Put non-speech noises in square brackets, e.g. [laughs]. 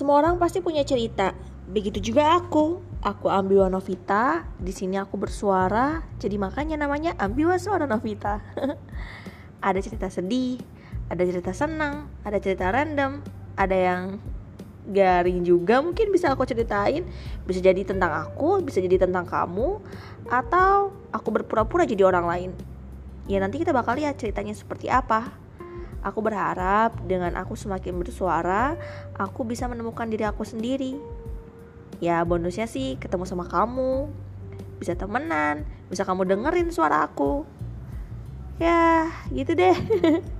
Semua orang pasti punya cerita. Begitu juga aku. Aku Ambiwa Novita. Di sini aku bersuara. Jadi makanya namanya Ambiwa Suara Novita. [laughs] ada cerita sedih, ada cerita senang, ada cerita random, ada yang garing juga mungkin bisa aku ceritain bisa jadi tentang aku bisa jadi tentang kamu atau aku berpura-pura jadi orang lain ya nanti kita bakal lihat ceritanya seperti apa aku berharap dengan aku semakin bersuara aku bisa menemukan diri aku sendiri. Ya bonusnya sih ketemu sama kamu. Bisa temenan bisa kamu dengerin suara aku. Ya gitu deh [laughs]